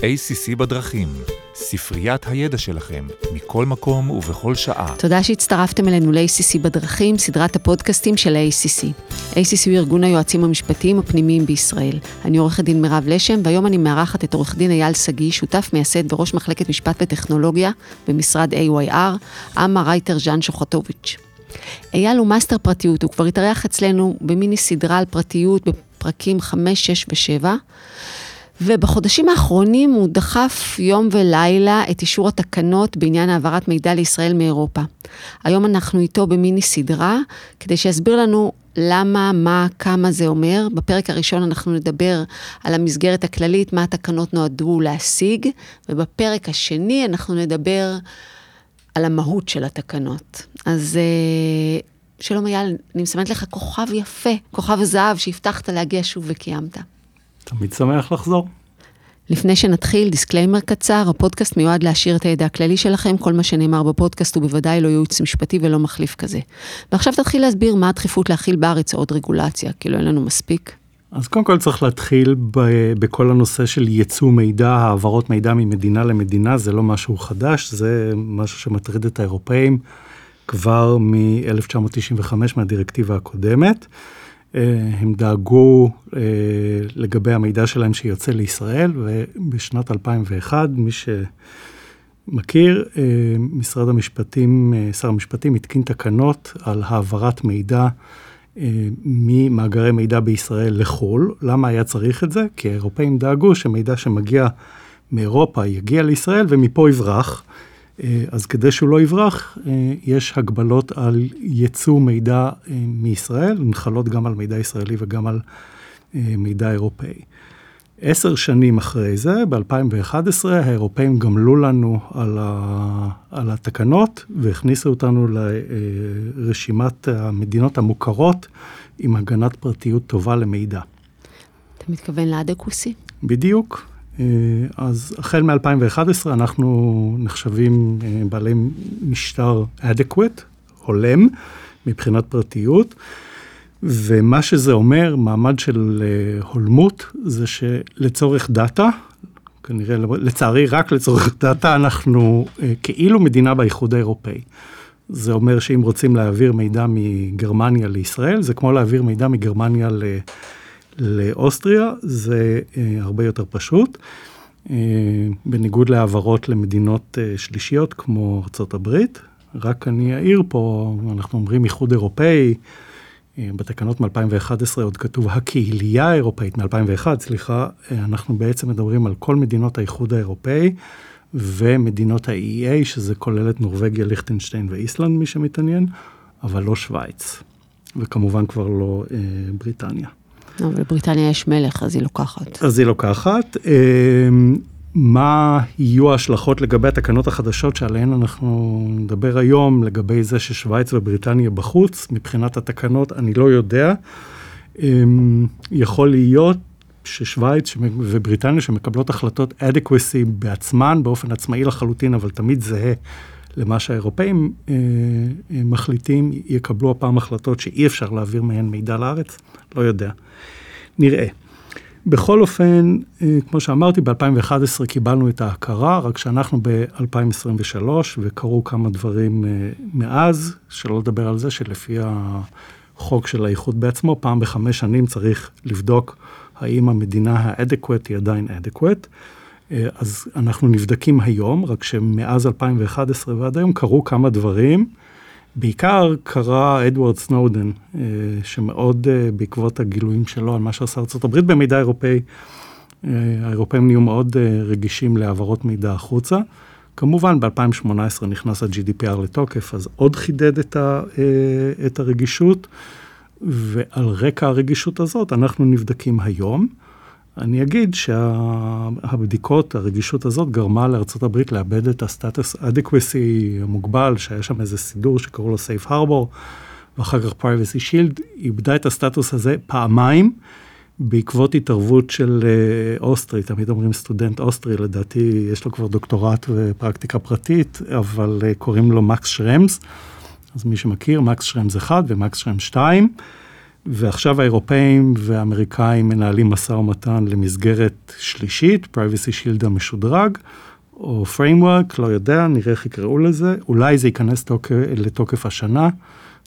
ACC בדרכים, ספריית הידע שלכם, מכל מקום ובכל שעה. תודה שהצטרפתם אלינו ל-ACC בדרכים, סדרת הפודקאסטים של ה-ACC. ACC הוא ארגון היועצים המשפטיים הפנימיים בישראל. אני עורכת דין מירב לשם, והיום אני מארחת את עורך דין אייל שגיא, שותף מייסד וראש מחלקת משפט וטכנולוגיה במשרד AYR, אמר רייטר ז'אן שוחטוביץ'. אייל הוא מאסטר פרטיות, הוא כבר התארח אצלנו במיני סדרה על פרטיות בפרקים 5, 6 ו-7. ובחודשים האחרונים הוא דחף יום ולילה את אישור התקנות בעניין העברת מידע לישראל מאירופה. היום אנחנו איתו במיני סדרה, כדי שיסביר לנו למה, מה, כמה זה אומר. בפרק הראשון אנחנו נדבר על המסגרת הכללית, מה התקנות נועדו להשיג, ובפרק השני אנחנו נדבר על המהות של התקנות. אז אה, שלום אייל, אני מסמנת לך כוכב יפה, כוכב זהב שהבטחת להגיע שוב וקיימת. תמיד שמח לחזור. לפני שנתחיל, disclaimer קצר, הפודקאסט מיועד להעשיר את הידע הכללי שלכם, כל מה שנאמר בפודקאסט הוא בוודאי לא ייעוץ משפטי ולא מחליף כזה. ועכשיו תתחיל להסביר מה הדחיפות להחיל בארץ עוד רגולציה, כאילו אין לנו מספיק. אז קודם כל צריך להתחיל ב- בכל הנושא של ייצוא מידע, העברות מידע ממדינה למדינה, זה לא משהו חדש, זה משהו שמטריד את האירופאים כבר מ-1995 מהדירקטיבה הקודמת. אה, הם דאגו אה, לגבי המידע שלהם שיוצא לישראל, ובשנת 2001, מי שמכיר, אה, משרד המשפטים, שר המשפטים התקין תקנות על העברת מידע ממאגרי מידע בישראל לחו"ל. למה היה צריך את זה? כי האירופאים דאגו שמידע שמגיע מאירופה יגיע לישראל ומפה יברח. אה, אז כדי שהוא לא יברח, אה, יש הגבלות על ייצוא מידע אה, מישראל, הן חלות גם על מידע ישראלי וגם על מידע אירופאי. עשר שנים אחרי זה, ב-2011, האירופאים גמלו לנו על, ה, על התקנות והכניסו אותנו לרשימת המדינות המוכרות עם הגנת פרטיות טובה למידע. אתה מתכוון לאדקוסי? בדיוק. אה, אז החל מ-2011 אנחנו נחשבים אה, בעלי משטר adequate, הולם, מבחינת פרטיות, ומה שזה אומר, מעמד של אה, הולמות, זה שלצורך דאטה, כנראה, לצערי רק לצורך דאטה, אנחנו כאילו מדינה באיחוד האירופאי. זה אומר שאם רוצים להעביר מידע מגרמניה לישראל, זה כמו להעביר מידע מגרמניה ל... לאוסטריה זה אה, הרבה יותר פשוט, אה, בניגוד להעברות למדינות אה, שלישיות כמו ארה"ב. רק אני אעיר פה, אנחנו אומרים איחוד אירופאי, בתקנות מ-2011 עוד כתוב הקהילייה האירופאית, מ-2001, סליחה, אנחנו בעצם מדברים על כל מדינות האיחוד האירופאי ומדינות ה-EA, שזה כולל את נורבגיה, ליכטנשטיין ואיסלנד, מי שמתעניין, אבל לא שווייץ, וכמובן כבר לא אה, בריטניה. אבל לבריטניה יש מלך, אז היא לוקחת. אז היא לוקחת. אמ, מה יהיו ההשלכות לגבי התקנות החדשות שעליהן אנחנו נדבר היום, לגבי זה ששוויץ ובריטניה בחוץ, מבחינת התקנות, אני לא יודע. אמ, יכול להיות ששוויץ ובריטניה שמקבלות החלטות adequacy בעצמן, באופן עצמאי לחלוטין, אבל תמיד זהה למה שהאירופאים אה, אה, מחליטים, יקבלו הפעם החלטות שאי אפשר להעביר מהן מידע לארץ, לא יודע. נראה. בכל אופן, אה, כמו שאמרתי, ב-2011 קיבלנו את ההכרה, רק שאנחנו ב-2023, וקרו כמה דברים אה, מאז, שלא לדבר על זה שלפי החוק של האיחוד בעצמו, פעם בחמש שנים צריך לבדוק האם המדינה ה-adequate היא עדיין adequate. אה, אז אנחנו נבדקים היום, רק שמאז 2011 ועד היום קרו כמה דברים. בעיקר קרא אדוארד סנודן, אה, שמאוד אה, בעקבות הגילויים שלו על מה שעשה ארה"ב במידע אירופאי, האירופאים נהיו מאוד רגישים להעברות מידע החוצה. כמובן, ב-2018 נכנס ה-GDPR לתוקף, אז עוד חידד את, ה, את הרגישות, ועל רקע הרגישות הזאת אנחנו נבדקים היום. אני אגיד שהבדיקות, הרגישות הזאת, גרמה לארה"ב לאבד את הסטטוס אדקווסי המוגבל, שהיה שם איזה סידור שקראו לו Safe Harbor, ואחר כך Privacy Shield, איבדה את הסטטוס הזה פעמיים, בעקבות התערבות של אה, אוסטרי, תמיד אומרים סטודנט אוסטרי, לדעתי יש לו כבר דוקטורט ופרקטיקה פרטית, אבל אה, קוראים לו מקס שרמס, אז מי שמכיר, מקס שרמס 1 ומקס שרמס 2. ועכשיו האירופאים והאמריקאים מנהלים משא ומתן למסגרת שלישית, Privacy Shield המשודרג, או Framework, לא יודע, נראה איך יקראו לזה. אולי זה ייכנס תוק... לתוקף השנה,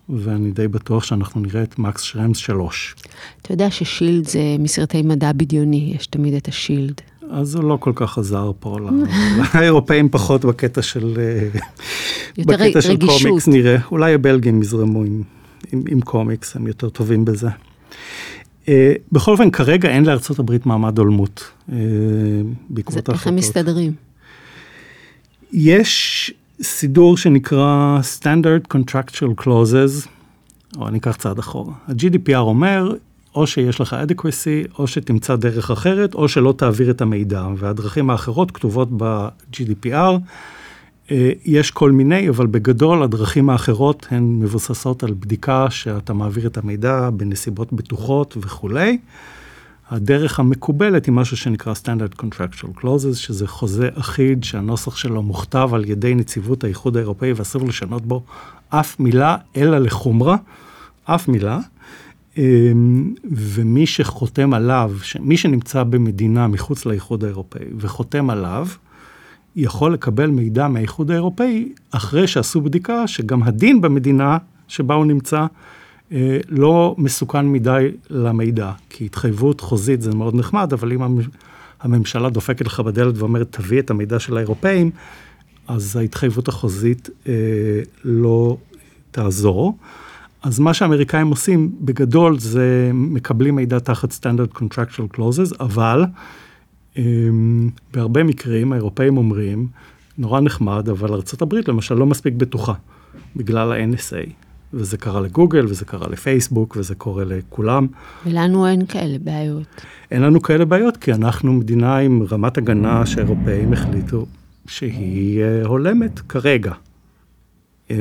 ואני די בטוח שאנחנו נראה את מקס שרמס 3. אתה יודע ששילד זה מסרטי מדע בדיוני, יש תמיד את השילד. אז זה לא כל כך עזר פה, האירופאים פחות בקטע של, בקטע של קומיקס נראה. אולי הבלגים יזרמו עם, עם, עם קומיקס, הם יותר טובים בזה. Uh, בכל אופן, כרגע אין הברית מעמד הולמות uh, בעקבות ההחלטות. איך הם מסתדרים? יש סידור שנקרא Standard Contractual Clauses, או אני אקח צעד אחורה. ה-GDPR אומר, או שיש לך adequacy, או שתמצא דרך אחרת, או שלא תעביר את המידע. והדרכים האחרות כתובות ב-GDPR. אה, יש כל מיני, אבל בגדול הדרכים האחרות הן מבוססות על בדיקה שאתה מעביר את המידע בנסיבות בטוחות וכולי. הדרך המקובלת היא משהו שנקרא Standard Contractual Clauses, שזה חוזה אחיד שהנוסח שלו מוכתב על ידי נציבות האיחוד האירופאי ואסור לשנות בו אף מילה אלא לחומרה, אף מילה. אמ, ומי שחותם עליו, מי שנמצא במדינה מחוץ לאיחוד האירופאי וחותם עליו, יכול לקבל מידע מהאיחוד האירופאי אחרי שעשו בדיקה שגם הדין במדינה שבה הוא נמצא אה, לא מסוכן מדי למידע. כי התחייבות חוזית זה מאוד נחמד, אבל אם הממשלה דופקת לך בדלת ואומרת, תביא את המידע של האירופאים, אז ההתחייבות החוזית אה, לא תעזור. אז מה שהאמריקאים עושים בגדול זה מקבלים מידע תחת Standard Contractual Clauses, אבל בהרבה מקרים האירופאים אומרים, נורא נחמד, אבל ארה"ב למשל לא מספיק בטוחה, בגלל ה-NSA. וזה קרה לגוגל, וזה קרה לפייסבוק, וזה קורה לכולם. ולנו אין כאלה בעיות. אין לנו כאלה בעיות, כי אנחנו מדינה עם רמת הגנה שהאירופאים החליטו שהיא uh, הולמת כרגע. Uh,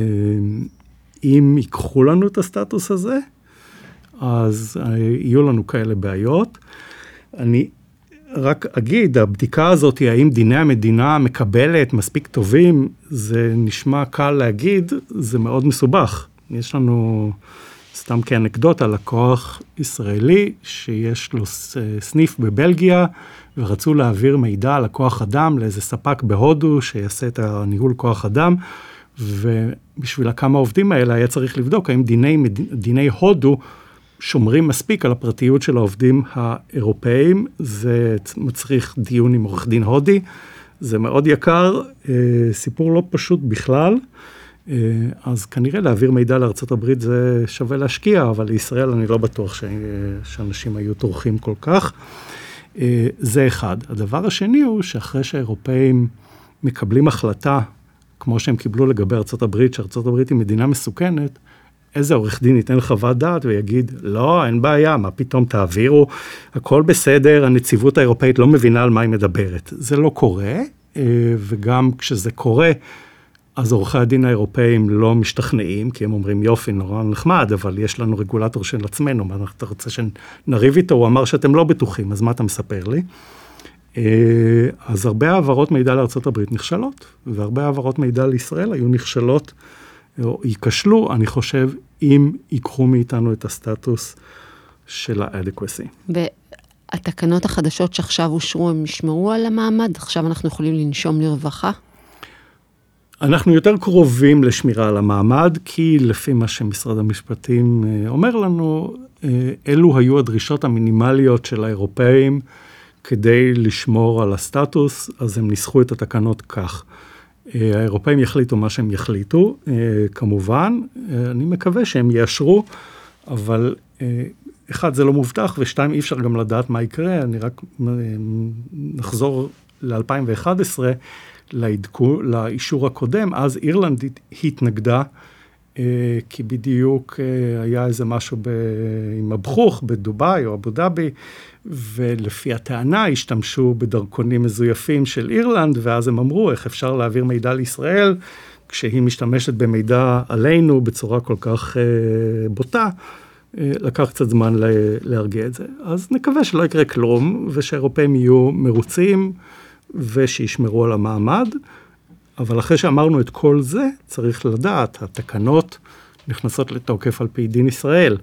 אם ייקחו לנו את הסטטוס הזה, אז uh, יהיו לנו כאלה בעיות. אני רק אגיד, הבדיקה הזאת, האם דיני המדינה מקבלת מספיק טובים, זה נשמע קל להגיד, זה מאוד מסובך. יש לנו, סתם כאנקדוטה, לקוח ישראלי שיש לו סניף בבלגיה, ורצו להעביר מידע על הכוח אדם לאיזה ספק בהודו שיעשה את הניהול כוח אדם, ובשביל הכמה עובדים האלה היה צריך לבדוק האם דיני, דיני הודו שומרים מספיק על הפרטיות של העובדים האירופאים, זה מצריך דיון עם עורך דין הודי, זה מאוד יקר, אה, סיפור לא פשוט בכלל. אה, אז כנראה להעביר מידע לארה"ב זה שווה להשקיע, אבל לישראל אני לא בטוח ש... שאנשים היו טורחים כל כך. אה, זה אחד. הדבר השני הוא שאחרי שהאירופאים מקבלים החלטה, כמו שהם קיבלו לגבי ארה"ב, שארה"ב היא מדינה מסוכנת, איזה עורך דין ייתן חוות דעת ויגיד, לא, אין בעיה, מה פתאום תעבירו, הכל בסדר, הנציבות האירופאית לא מבינה על מה היא מדברת. זה לא קורה, אה, וגם כשזה קורה, אז עורכי הדין האירופאים לא משתכנעים, כי הם אומרים, יופי, נורא נחמד, אבל יש לנו רגולטור של עצמנו, מה אתה רוצה שנריב איתו? הוא אמר שאתם לא בטוחים, אז מה אתה מספר לי? אה, אז הרבה העברות מידע לארה"ב נכשלות, והרבה העברות מידע לישראל היו נכשלות, ייכשלו, אני חושב, אם ייקחו מאיתנו את הסטטוס של ה-adequacy. והתקנות החדשות שעכשיו אושרו, הם ישמרו על המעמד? עכשיו אנחנו יכולים לנשום לרווחה? אנחנו יותר קרובים לשמירה על המעמד, כי לפי מה שמשרד המשפטים אה, אומר לנו, אה, אלו היו הדרישות המינימליות של האירופאים כדי לשמור על הסטטוס, אז הם ניסחו את התקנות כך. אה, האירופאים יחליטו מה שהם יחליטו, כמובן, אני מקווה שהם יאשרו, אבל אחד, זה לא מובטח, ושתיים, אי אפשר גם לדעת מה יקרה, אני רק נחזור ל-2011. לעדכו, לאישור הקודם, אז אירלנד התנגדה, אה, כי בדיוק אה, היה איזה משהו עם אבחוך בדובאי או אבו דאבי, ולפי הטענה השתמשו בדרכונים מזויפים של אירלנד, ואז הם אמרו, איך אפשר להעביר מידע לישראל כשהיא משתמשת במידע עלינו בצורה כל כך אה, בוטה. אה, לקח קצת זמן להרגיע את זה. אז נקווה שלא יקרה כלום, ושהאירופאים יהיו מרוצים. ושישמרו על המעמד, אבל אחרי שאמרנו את כל זה, צריך לדעת, התקנות נכנסות לתוקף על פי דין ישראל.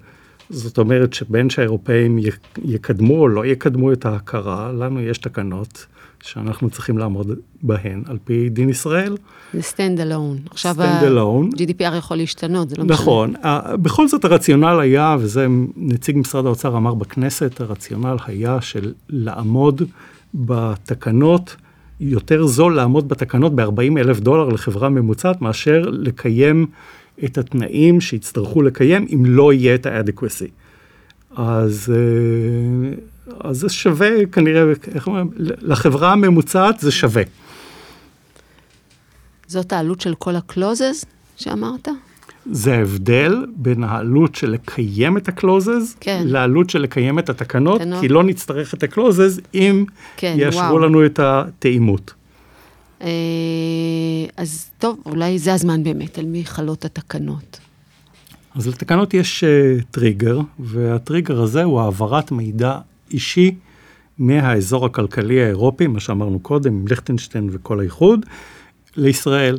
זאת אומרת שבין שהאירופאים יקדמו או לא יקדמו את ההכרה, לנו יש תקנות שאנחנו צריכים לעמוד בהן על פי דין ישראל. זה stand alone. עכשיו stand alone. ה-GDPR יכול להשתנות, זה לא משנה. נכון. בכל זאת הרציונל היה, וזה נציג משרד האוצר אמר בכנסת, הרציונל היה של לעמוד בתקנות, יותר זול לעמוד בתקנות ב-40 אלף דולר לחברה ממוצעת, מאשר לקיים את התנאים שיצטרכו לקיים אם לא יהיה את ה-adequacy. אז, אה, אז זה שווה כנראה, איך אומרים, לחברה הממוצעת זה שווה. זאת העלות של כל ה-closes שאמרת? זה ההבדל בין העלות של לקיים את ה-closes, כן. לעלות של לקיים את התקנות, תנות. כי לא נצטרך את ה-closes אם כן, יאשרו וואו. לנו את התאימות. אה, אז טוב, אולי זה הזמן באמת, על מי חלות התקנות. אז לתקנות יש uh, טריגר, והטריגר הזה הוא העברת מידע אישי מהאזור הכלכלי האירופי, מה שאמרנו קודם, עם ליכטנשטיין וכל האיחוד, לישראל.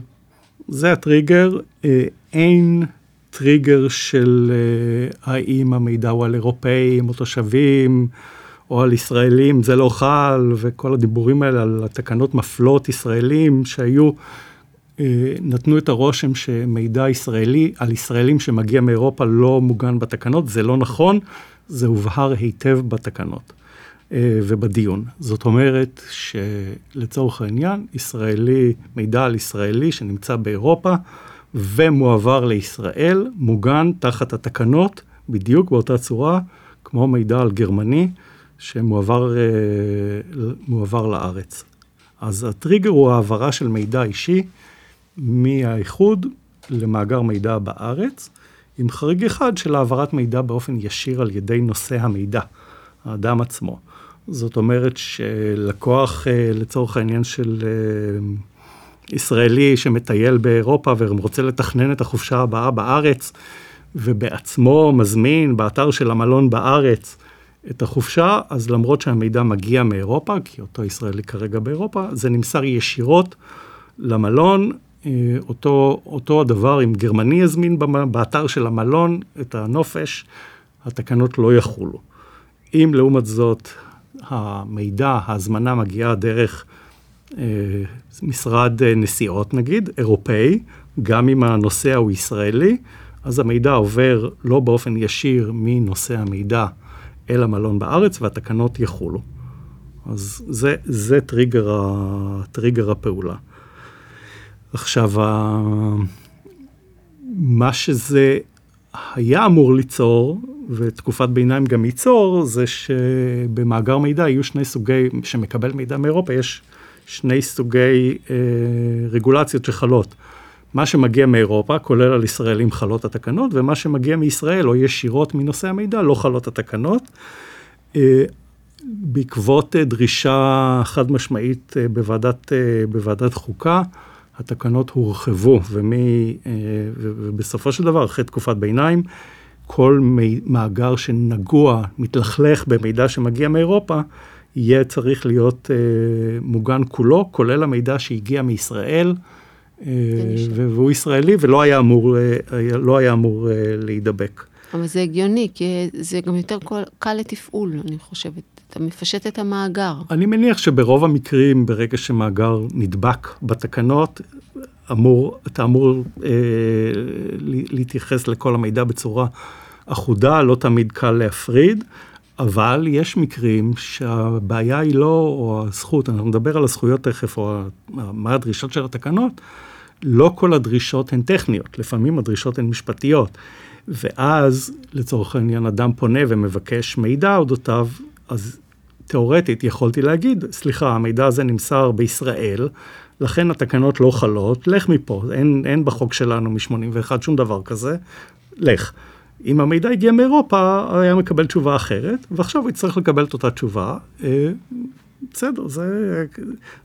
זה הטריגר, uh, אין טריגר של uh, האם המידע הוא על אירופאים או תושבים, או על ישראלים, זה לא חל, וכל הדיבורים האלה על התקנות מפלות ישראלים שהיו, אה, נתנו את הרושם שמידע ישראלי על ישראלים שמגיע מאירופה לא מוגן בתקנות, זה לא נכון, זה הובהר היטב בתקנות אה, ובדיון. זאת אומרת שלצורך העניין, ישראלי, מידע על ישראלי שנמצא באירופה ומועבר לישראל, מוגן תחת התקנות, בדיוק באותה צורה כמו מידע על גרמני. שמועבר אה, לארץ. אז הטריגר הוא העברה של מידע אישי מהאיחוד למאגר מידע בארץ, עם חריג אחד של העברת מידע באופן ישיר על ידי נושא המידע, האדם עצמו. זאת אומרת שלקוח, אה, לצורך העניין של אה, ישראלי שמטייל באירופה ורוצה לתכנן את החופשה הבאה בארץ, ובעצמו מזמין באתר של המלון בארץ את החופשה, אז למרות שהמידע מגיע מאירופה, כי אותו ישראלי כרגע באירופה, זה נמסר ישירות למלון. אה, אותו, אותו הדבר, אם גרמני יזמין באתר של המלון את הנופש, התקנות לא יחולו. אם לעומת זאת המידע, ההזמנה מגיעה דרך אה, משרד אה, נסיעות נגיד, אירופאי, גם אם הנוסע הוא ישראלי, אז המידע עובר לא באופן ישיר מנושא המידע אל המלון בארץ והתקנות יחולו. אז זה, זה טריגר, ה, טריגר הפעולה. עכשיו, מה שזה היה אמור ליצור, ותקופת ביניים גם ייצור, זה שבמאגר מידע יהיו שני סוגי, שמקבל מידע מאירופה, יש שני סוגי אה, רגולציות שחלות. מה שמגיע מאירופה, כולל על ישראלים חלות התקנות, ומה שמגיע מישראל או ישירות מנושא המידע, לא חלות התקנות. אה, בעקבות אה, דרישה חד משמעית אה, בוועדת, בוועדת חוקה, התקנות הורחבו, ומי, ובסופו של דבר, אחרי תקופת ביניים, כל מאגר שנגוע, מתלכלך במידע שמגיע מאירופה, יהיה צריך להיות מוגן כולו, כולל המידע שהגיע מישראל. והוא ישראלי ולא היה אמור, אה, לא היה אמור אה, להידבק. אבל זה הגיוני, כי זה גם יותר קל לתפעול, אני חושבת. אתה מפשט את המאגר. אני מניח שברוב המקרים, ברגע שמאגר נדבק בתקנות, אמור, אתה אמור אה, להתייחס לכל המידע בצורה אחודה, לא תמיד קל להפריד, אבל יש מקרים שהבעיה היא לא, או הזכות, אנחנו נדבר על הזכויות תכף, או מה הדרישות של התקנות, לא כל הדרישות הן טכניות, לפעמים הדרישות הן משפטיות. ואז, לצורך העניין, אדם פונה ומבקש מידע אודותיו, אז תאורטית יכולתי להגיד, סליחה, המידע הזה נמסר בישראל, לכן התקנות לא חלות, לך מפה, אין, אין בחוק שלנו מ-81 שום דבר כזה, לך. אם המידע הגיע מאירופה, היה מקבל תשובה אחרת, ועכשיו הוא יצטרך לקבל את אותה תשובה. אה, בסדר, זה...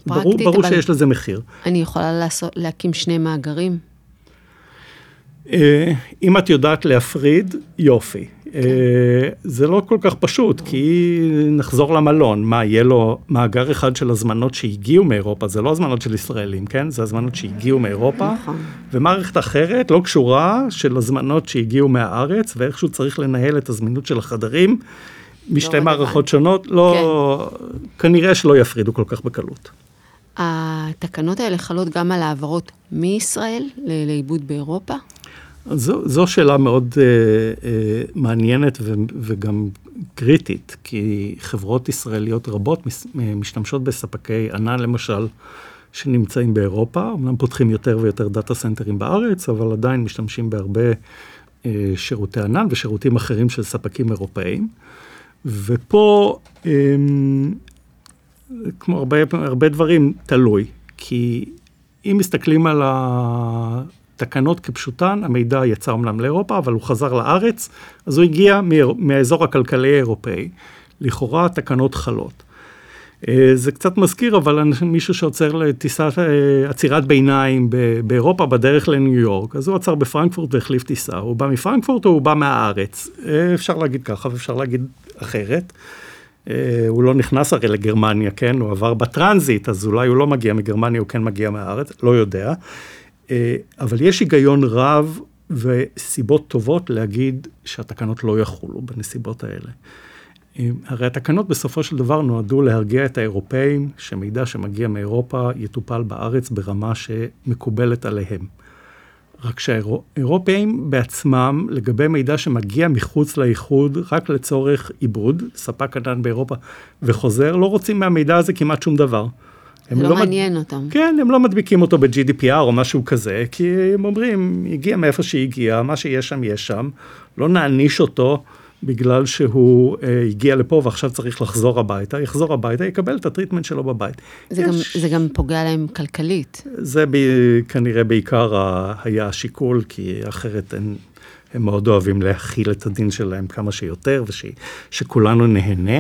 ברור, ברור שיש לזה מחיר. אני יכולה לעשות, להקים שני מאגרים? אה, אם את יודעת להפריד, יופי. אה, זה לא כל כך פשוט, כי נחזור למלון, מה, יהיה לו מאגר אחד של הזמנות שהגיעו מאירופה, זה לא הזמנות של ישראלים, כן? זה הזמנות שהגיעו מאירופה, נכון. ומערכת אחרת, לא קשורה, של הזמנות שהגיעו מהארץ, ואיכשהו צריך לנהל את הזמינות של החדרים משתי רלוונטי. מערכות שונות, לא, כנראה שלא יפרידו כל כך בקלות. התקנות האלה חלות גם על העברות מישראל לעיבוד באירופה? זו, זו שאלה מאוד אה, אה, מעניינת ו, וגם קריטית, כי חברות ישראליות רבות מס, אה, משתמשות בספקי ענן, למשל, שנמצאים באירופה, אמנם פותחים יותר ויותר דאטה סנטרים בארץ, אבל עדיין משתמשים בהרבה אה, שירותי ענן ושירותים אחרים של ספקים אירופאיים. ופה, אה, כמו הרבה, הרבה דברים, תלוי. כי אם מסתכלים על התקנות כפשוטן, המידע יצא אומנם לאירופה, אבל הוא חזר לארץ, אז הוא הגיע מהאזור הכלכלי האירופאי. לכאורה התקנות חלות. אה, זה קצת מזכיר, אבל מישהו שעוצר לטיסת אה, עצירת ביניים באירופה בדרך לניו יורק, אז הוא עצר בפרנקפורט והחליף טיסה. הוא בא מפרנקפורט או הוא בא מהארץ? אה, אפשר להגיד ככה ואפשר להגיד אחרת. הוא לא נכנס הרי לגרמניה, כן? הוא עבר בטרנזיט, אז אולי הוא לא מגיע מגרמניה, הוא כן מגיע מהארץ, לא יודע. אה, אבל יש היגיון רב וסיבות טובות להגיד שהתקנות לא יחולו בנסיבות האלה. אה, הרי התקנות בסופו של דבר נועדו להרגיע את האירופאים שמידע שמגיע מאירופה יטופל בארץ ברמה שמקובלת עליהם. רק שהאירופאים בעצמם, לגבי מידע שמגיע מחוץ לאיחוד, רק לצורך עיבוד, ספק ענן באירופה וחוזר, לא רוצים מהמידע הזה כמעט שום דבר. הם לא מד- מעניין אותם. כן, הם לא מדביקים אותו ב-GDPR או משהו כזה, כי הם אומרים, הגיע מאיפה שהגיע, מה שיש שם, יש שם, לא נעניש אותו בגלל שהוא אה, הגיע לפה ועכשיו צריך לחזור הביתה, יחזור הביתה, יקבל את הטריטמנט שלו בבית. זה, יש- גם, זה גם פוגע להם כלכלית. זה ב, כנראה בעיקר ה, היה השיקול, כי אחרת הם, הם מאוד אוהבים להכיל את הדין שלהם כמה שיותר, ושכולנו נהנה.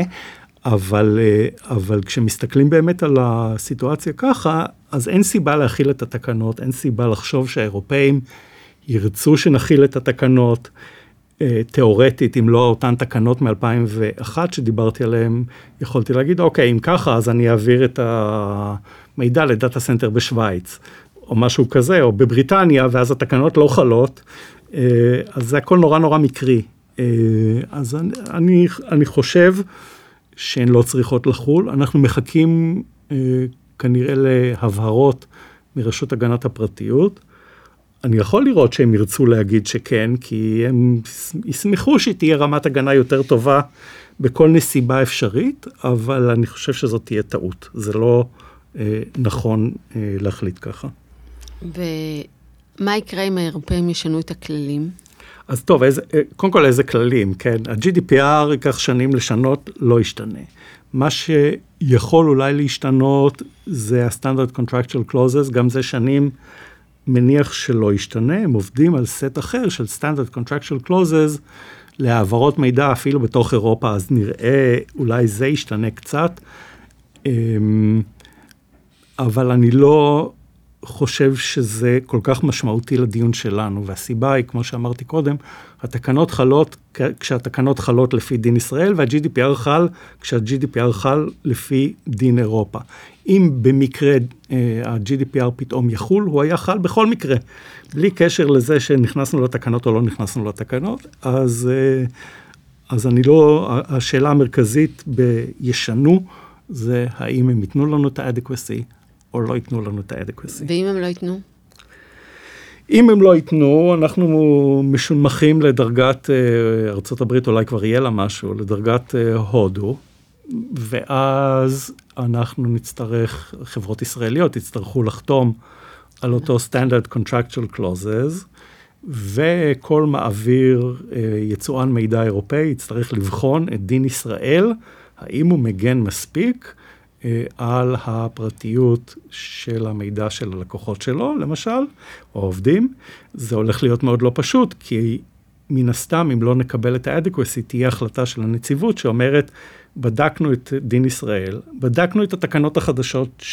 אבל, אה, אבל כשמסתכלים באמת על הסיטואציה ככה, אז אין סיבה להכיל את התקנות, אין סיבה לחשוב שהאירופאים ירצו שנחיל את התקנות. אה, תיאורטית, אם לא אותן תקנות מ-2001 שדיברתי עליהן, יכולתי להגיד, אוקיי, אם ככה, אז אני אעביר את המידע ל data center בשוויץ, או משהו כזה, או בבריטניה, ואז התקנות לא חלות, אה, אז זה הכל נורא נורא מקרי. אז אני, אני, אני חושב שהן לא צריכות לחול. אנחנו מחכים אה, כנראה להבהרות מרשות הגנת הפרטיות. אני יכול לראות שהם ירצו להגיד שכן, כי הם ישמחו שתהיה רמת הגנה יותר טובה בכל נסיבה אפשרית, אבל אני חושב שזאת תהיה טעות. זה לא אה, נכון אה, להחליט ככה. ומה יקרה אם האירופאים ישנו את הכללים? אז טוב, איזה, אה, קודם כל איזה כללים, כן? ה-GDPR ייקח שנים לשנות, לא ישתנה. מה שיכול אולי להשתנות זה ה-Standard Contractual Clauses, גם זה שנים מניח שלא ישתנה, הם עובדים על סט אחר של Standard Contractual Clauses להעברות מידע אפילו בתוך אירופה, אז נראה, אולי זה ישתנה קצת. אמ, אבל אני לא חושב שזה כל כך משמעותי לדיון שלנו, והסיבה היא, כמו שאמרתי קודם, התקנות חלות כשהתקנות חלות לפי דין ישראל, וה-GDPR חל כשה-GDPR חל לפי דין אירופה. אם במקרה אה, ה-GDPR פתאום יחול, הוא היה חל בכל מקרה, בלי קשר לזה שנכנסנו לתקנות או לא נכנסנו לתקנות, אז, אה, אז אני לא, השאלה המרכזית בישנו, זה האם הם ייתנו לנו את ה-adequacy או לא ייתנו לנו את ה-adequacy. ואם הם לא ייתנו? אם הם לא ייתנו, אנחנו משונמכים לדרגת, אה, ארה"ב אולי כבר יהיה לה משהו, לדרגת אה, הודו, ואז אנחנו נצטרך, חברות ישראליות יצטרכו לחתום על אותו Standard Contractual Clauses, וכל מעביר אה, יצואן מידע אירופאי יצטרך לבחון את דין ישראל, האם הוא מגן מספיק על הפרטיות של המידע של הלקוחות שלו, למשל, או עובדים. זה הולך להיות מאוד לא פשוט, כי מן הסתם, אם לא נקבל את ה-adequacy, תהיה החלטה של הנציבות שאומרת, בדקנו את דין ישראל, בדקנו את התקנות החדשות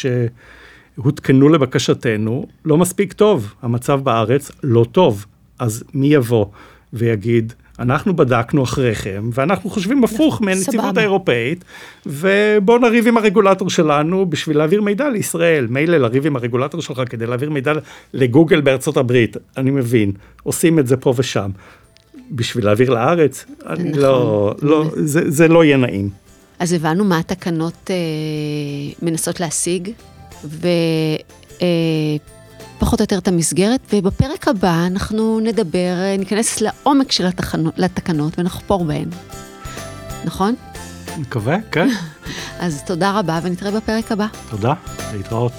שהותקנו לבקשתנו, לא מספיק טוב, המצב בארץ לא טוב, אז מי יבוא ויגיד, אנחנו בדקנו אחריכם, ואנחנו חושבים הפוך מהנציבות סבבה. האירופאית, ובואו נריב עם הרגולטור שלנו בשביל להעביר מידע לישראל. מילא לריב עם הרגולטור שלך כדי להעביר מידע לגוגל בארצות הברית, אני מבין, עושים את זה פה ושם. בשביל להעביר לארץ, אני נכון. לא, לא, זה, זה לא יהיה נעים. אז הבנו מה התקנות אה, מנסות להשיג, ופחות או יותר את המסגרת, ובפרק הבא אנחנו נדבר, אה, ניכנס לעומק של התחנות, לתקנות ונחפור בהן. נכון? מקווה, כן. אז תודה רבה ונתראה בפרק הבא. תודה, להתראות.